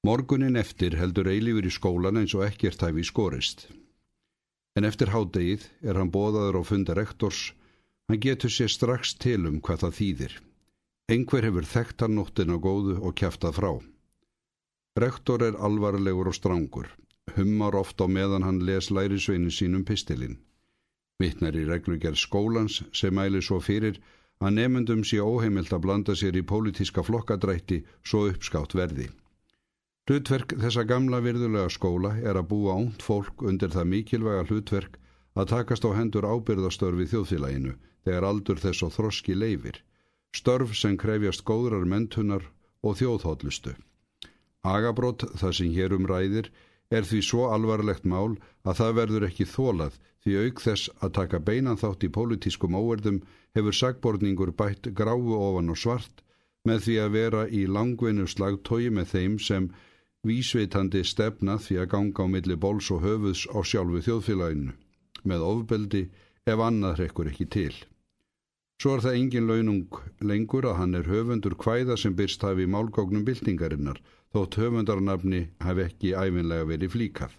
Morgunin eftir heldur eilífur í skólan eins og ekkert hæfi skorist. En eftir hádegið er hann bóðaður á funda rektors, hann getur sér strax til um hvað það þýðir. Engver hefur þekkt hann nóttin á góðu og kæftað frá. Rektor er alvarlegur og strangur, hummar oft á meðan hann les lærisveinu sínum pistilinn. Vittnar í reglugjær skólans sem mæli svo fyrir að nefndum sé óheimilt að blanda sér í pólitíska flokkadrætti svo uppskátt verði. Hlutverk þessa gamla virðulega skóla er að búa ónt fólk undir það mikilvæga hlutverk að takast á hendur ábyrðastörfi þjóðfélaginu þegar aldur þess og þroski leifir, störf sem krefjast góðrar mentunar og þjóðhóllustu. Agabrótt, það sem hér um ræðir, er því svo alvarlegt mál að það verður ekki þólað því auk þess að taka beinan þátt í pólitískum óverðum hefur sagborningur bætt gráu ofan og svart með því að vera í langvinnu slagtói með þeim sem vísveitandi stefna því að ganga á milli bóls og höfuðs á sjálfu þjóðfélaginu með ofbeldi ef annað hrekkur ekki til. Svo er það engin launung lengur að hann er höfundur hvæða sem byrst hafi í málgóknum byltingarinnar þótt höfundarnafni hafi ekki æfinlega verið flíkað.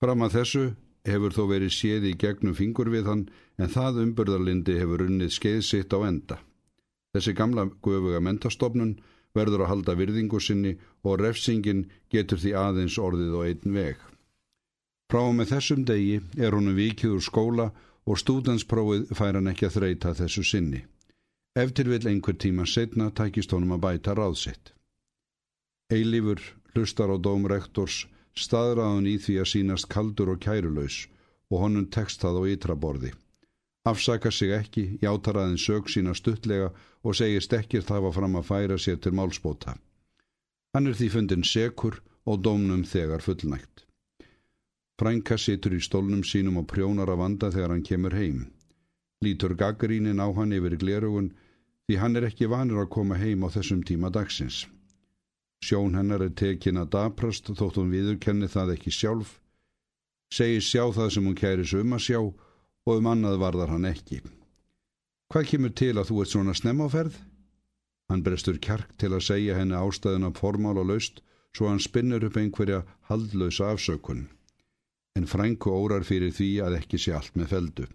Fram að þessu hefur þó verið séð í gegnum fingur við hann en það umbörðarlindi hefur unnið skeið sitt á enda. Þessi gamla gufuga mentastofnun verður að halda virðingu sinni og refsingin getur því aðeins orðið og einn veg. Frá með þessum degi er honum vikið úr skóla og stúdansprófið fær hann ekki að þreita þessu sinni. Eftir vil einhver tíma setna takist honum að bæta ráðsitt. Eilífur hlustar á dómrektors staðraðun í því að sínast kaldur og kærulaus og honum tekst það á ytraborði. Afsaka sig ekki, játar aðeins sög sína stuttlega og segist ekkert hafa fram að færa sér til málspóta. Hann er því fundin sekur og dómnum þegar fullnægt. Frænka situr í stólnum sínum og prjónar að vanda þegar hann kemur heim. Lítur gaggrínin á hann yfir glerugun því hann er ekki vanur að koma heim á þessum tíma dagsins. Sjón hennar er tekin að daprast þótt hún viðurkenni það ekki sjálf, segir sjá það sem hún kæri sum að sjá og um annað varðar hann ekki. Hvað kemur til að þú ert svona snemmáferð? Hann brestur kjark til að segja henni ástæðuna formál og laust svo hann spinnur upp einhverja haldlausa afsökun. En frænku órar fyrir því að ekki sé allt með feldu.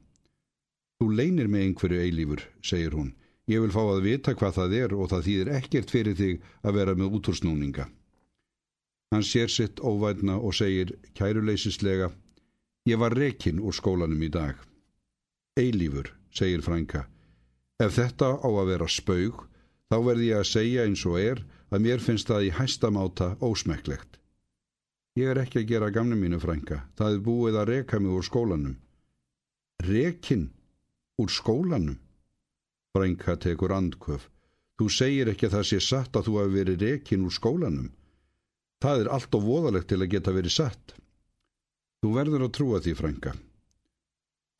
Þú leinir með einhverju eilífur, segir hún. Ég vil fá að vita hvað það er og það þýðir ekkert fyrir þig að vera með útúrsnúninga. Hann sér sitt óvætna og segir kæruleysislega Ég var rekin úr skólanum í dag. Eilífur, segir frænka. Ef þetta á að vera spaug, þá verði ég að segja eins og er að mér finnst það í hæstamáta ósmekklegt. Ég er ekki að gera gamni mínu frænka, það er búið að reka mig úr skólanum. Rekin? Úr skólanum? Frænka tekur andköf. Þú segir ekki að það sé satt að þú hafi verið rekin úr skólanum. Það er allt og voðalegt til að geta verið satt. Þú verður að trúa því, frænka.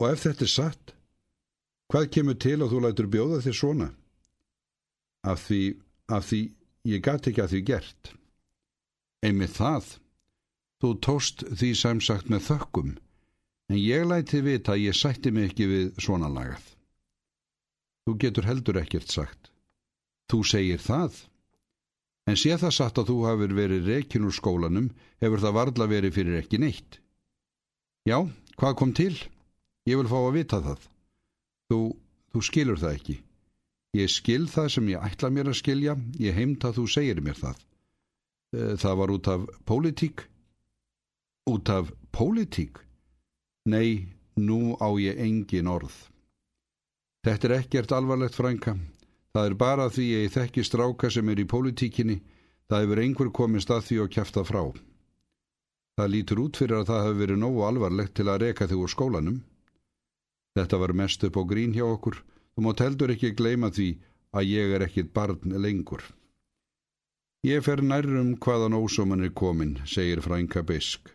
Og ef þetta er satt, Hvað kemur til að þú lætur bjóða þér svona? Af því, af því, ég gæti ekki að því gert. Einmið það, þú tóst því samsagt með þökkum, en ég læti vita að ég sætti mig ekki við svona lagað. Þú getur heldur ekkert sagt. Þú segir það. En sé það satt að þú hafur verið rekin úr skólanum, hefur það varðla verið fyrir ekki neitt. Já, hvað kom til? Ég vil fá að vita það. Þú, þú skilur það ekki. Ég skil það sem ég ætla mér að skilja, ég heimt að þú segir mér það. Eh, það var út af pólitík. Út af pólitík? Nei, nú á ég engin orð. Þetta er ekkert alvarlegt frænka. Það er bara því ég þekki stráka sem er í pólitíkinni. Það hefur einhver komist að því og kæfta frá. Það lítur út fyrir að það hefur verið nógu alvarlegt til að reka þig úr skólanum. Þetta var mest upp á grín hjá okkur. Þú mátt heldur ekki gleyma því að ég er ekkit barn lengur. Ég fer nærrum hvaðan ósóman er komin, segir frænka Bisk.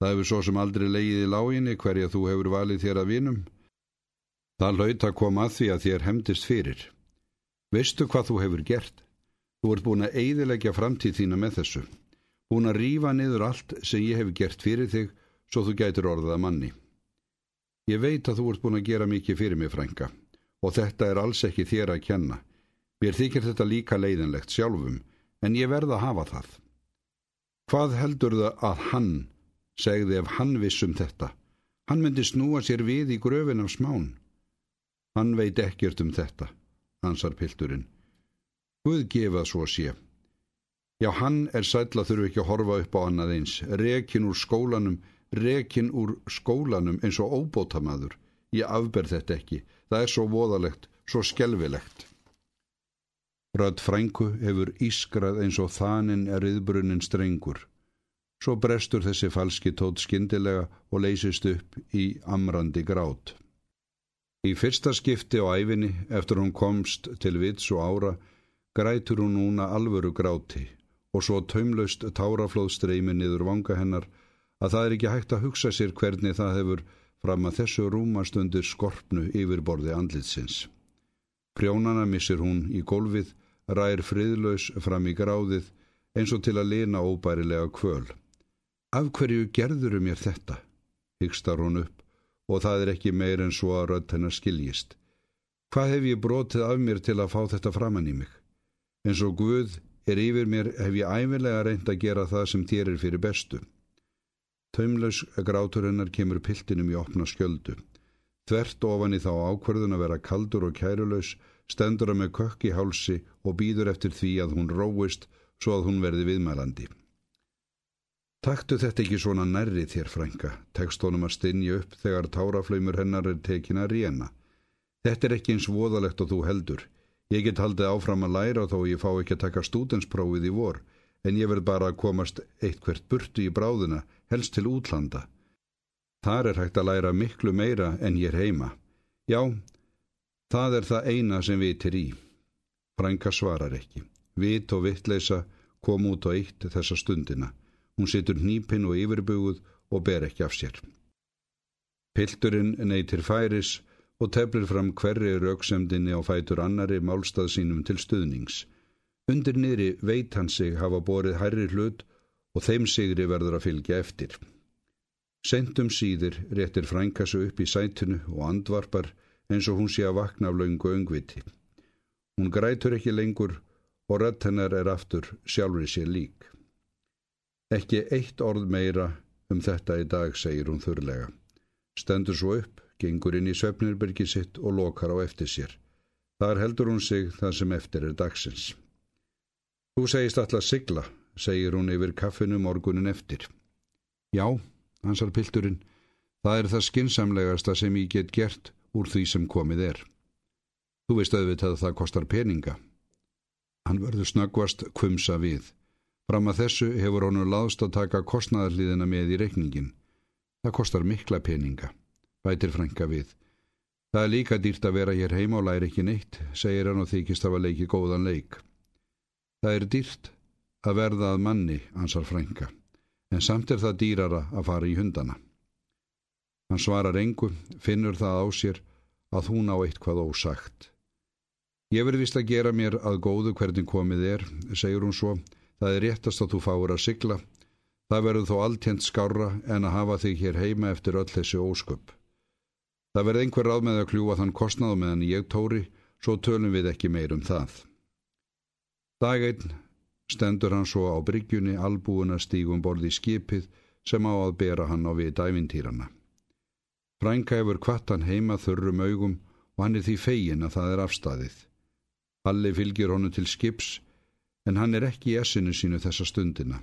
Það hefur svo sem aldrei leiðið í láginni hverja þú hefur valið þér að vinum. Það laut að koma að því að þér hemdist fyrir. Veistu hvað þú hefur gert? Þú ert búin að eidilegja framtíð þína með þessu. Búin að rýfa niður allt sem ég hef gert fyrir þig svo þú gætur orðað manni. Ég veit að þú ert búin að gera mikið fyrir mig, frænka, og þetta er alls ekki þér að kenna. Mér þykir þetta líka leiðinlegt sjálfum, en ég verða að hafa það. Hvað heldur það að hann, segði ef hann vissum þetta? Hann myndi snúa sér við í gröfin af smán. Hann veit ekkert um þetta, ansar pilturinn. Guð gefa svo sé. Já, hann er sætla þurfu ekki að horfa upp á annað eins. Rekin úr skólanum, rekin úr skólanum eins og óbótamaður. Ég afberð þetta ekki. Það er svo voðalegt, svo skelvilegt. Rödd frængu hefur ískrað eins og þaninn er yðbrunnin strengur. Svo brestur þessi falski tótt skindilega og leysist upp í amrandi grát. Í fyrsta skipti á æfinni, eftir hún komst til vits og ára, grætur hún núna alvöru gráti og svo taumlaust táraflóð streymi niður vanga hennar að það er ekki hægt að hugsa sér hvernig það hefur fram að þessu rúmastundir skorpnu yfirborði andlitsins. Prjónana missir hún í gólfið, rær friðlaus fram í gráðið eins og til að lena óbærilega kvöl. Af hverju gerðuru mér þetta? Hygstar hún upp og það er ekki meir en svo að rödd hennar skiljist. Hvað hef ég brotið af mér til að fá þetta framann í mig? En svo Guð er yfir mér hef ég æfilega reynd að gera það sem þér er fyrir bestu. Taumlaus grátur hennar kemur piltinum í opna skjöldu. Þvert ofan í þá ákverðun að vera kaldur og kærulaus stendur hann með kökk í hálsi og býður eftir því að hún róist svo að hún verði viðmælandi. Taktu þetta ekki svona nærri þér, frænka, tekst honum að stinja upp þegar táraflaumur hennar er tekin að rína. Þetta er ekki eins voðalegt og þú heldur. Ég get haldið áfram að læra þó ég fá ekki að taka stúdensprófið í vor, en ég verð bara að komast eitthvert burtu í bráðuna, helst til útlanda. Þar er hægt að læra miklu meira en ég heima. Já, það er það eina sem vitir í. Frænka svarar ekki. Vit og vittleisa kom út á eitt þessa stundina. Hún situr nýpinn og yfirbuguð og ber ekki af sér. Pilturinn neytir færis og teflir fram hverri rauksemdinni á fætur annari málstað sínum til stuðnings. Undir niðri veit hann sig hafa borið hærri hlut og þeim sigri verður að fylgja eftir. Sentum síðir réttir frænkasu upp í sætinu og andvarpar eins og hún sé að vakna af laungu öngviti. Hún grætur ekki lengur og rött hennar er aftur sjálfur sér lík. Ekki eitt orð meira um þetta í dag, segir hún þurrlega. Stendur svo upp, gengur inn í söpnirbyrgi sitt og lokar á eftir sér. Þar heldur hún sig það sem eftir er dagsins. Þú segist alltaf sigla, segir hún yfir kaffinu morgunin eftir. Já, hansar pilturinn, það er það skinsamlegasta sem ég get gert úr því sem komið er. Þú veist auðvitað að það kostar peninga. Hann verður snöggvast kvumsa við. Fram að þessu hefur honum láðst að taka kostnæðarliðina með í reikningin. Það kostar mikla peninga, vætir frænka við. Það er líka dýrt að vera hér heima og læri ekki neitt, segir hann og þykist að leiki góðan leik. Það er dýrt að verða að manni, ansar frænka, en samt er það dýrara að fara í hundana. Hann svarar engu, finnur það á sér að hún á eitthvað ósagt. Ég verði vist að gera mér að góðu hvernig komið er, segir hún svo, Það er réttast að þú fáur að sigla. Það verður þó alltjent skára en að hafa þig hér heima eftir öll þessi ósköp. Það verður einhver ráð með að kljúa þann kostnáðu meðan ég tóri, svo tölum við ekki meir um það. Daginn stendur hann svo á bryggjunni albúin að stígum borði skipið sem á að bera hann á við dævintýrana. Frænka hefur kvart hann heima þurrum augum og hann er því fegin að það er afstæðið. Halli fylgir honum til skips en hann er ekki í essinu sínu þessa stundina.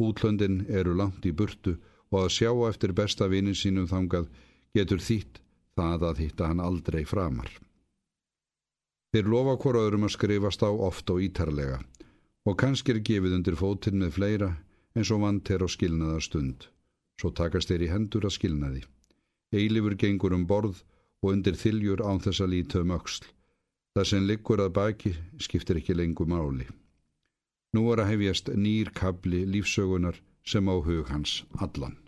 Útlöndin eru langt í burtu og að sjá eftir besta vinin sínum þangað getur þýtt það að hitta hann aldrei framar. Þeir lofa hvora öðrum að skrifast á oft og ítarlega og kannski er gefið undir fótinn með fleira eins og vant er á skilnaða stund. Svo takast þeir í hendur að skilnaði. Eilifur gengur um borð og undir þiljur án þess að líta um auksl. Það sem liggur að baki skiptir ekki lengur máli. Nú er að hefjast nýr kabli lífsögunar sem á hug hans allan.